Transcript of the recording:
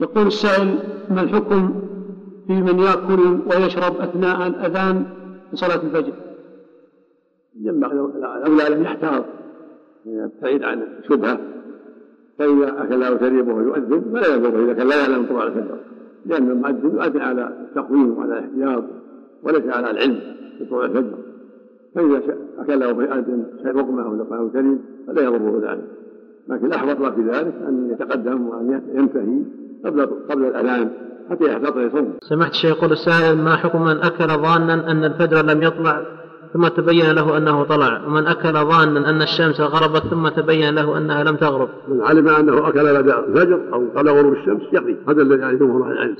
يقول السائل ما الحكم في من يأكل ويشرب أثناء الأذان لصلاة الفجر؟ ينبغي الأولى أن يحتاط يبتعد عن الشبهة فإذا أكل أو شرب وهو يؤذن فلا يضر إذا كان لا يعلم طلوع الفجر لأن المؤذن يؤذن على التقويم وعلى الاحتياط وليس على العلم بطلوع الفجر. فإذا أكل أو يؤذن لقمة أو لقمة أو شرب فلا يضره ذلك. لكن الأحوط في ذلك أن يتقدم وأن ينتهي قبل قبل الأذان حتى يحتاط يصوم. سمعت الشيخ يقول السائل ما حكم من أكل ظانا أن الفجر لم يطلع ثم تبين له أنه طلع ومن أكل ظانا أن الشمس غربت ثم تبين له أنها لم تغرب من علم أنه أكل بعد الفجر أو قبل غروب الشمس يقضي هذا الذي يعرفه الله العلم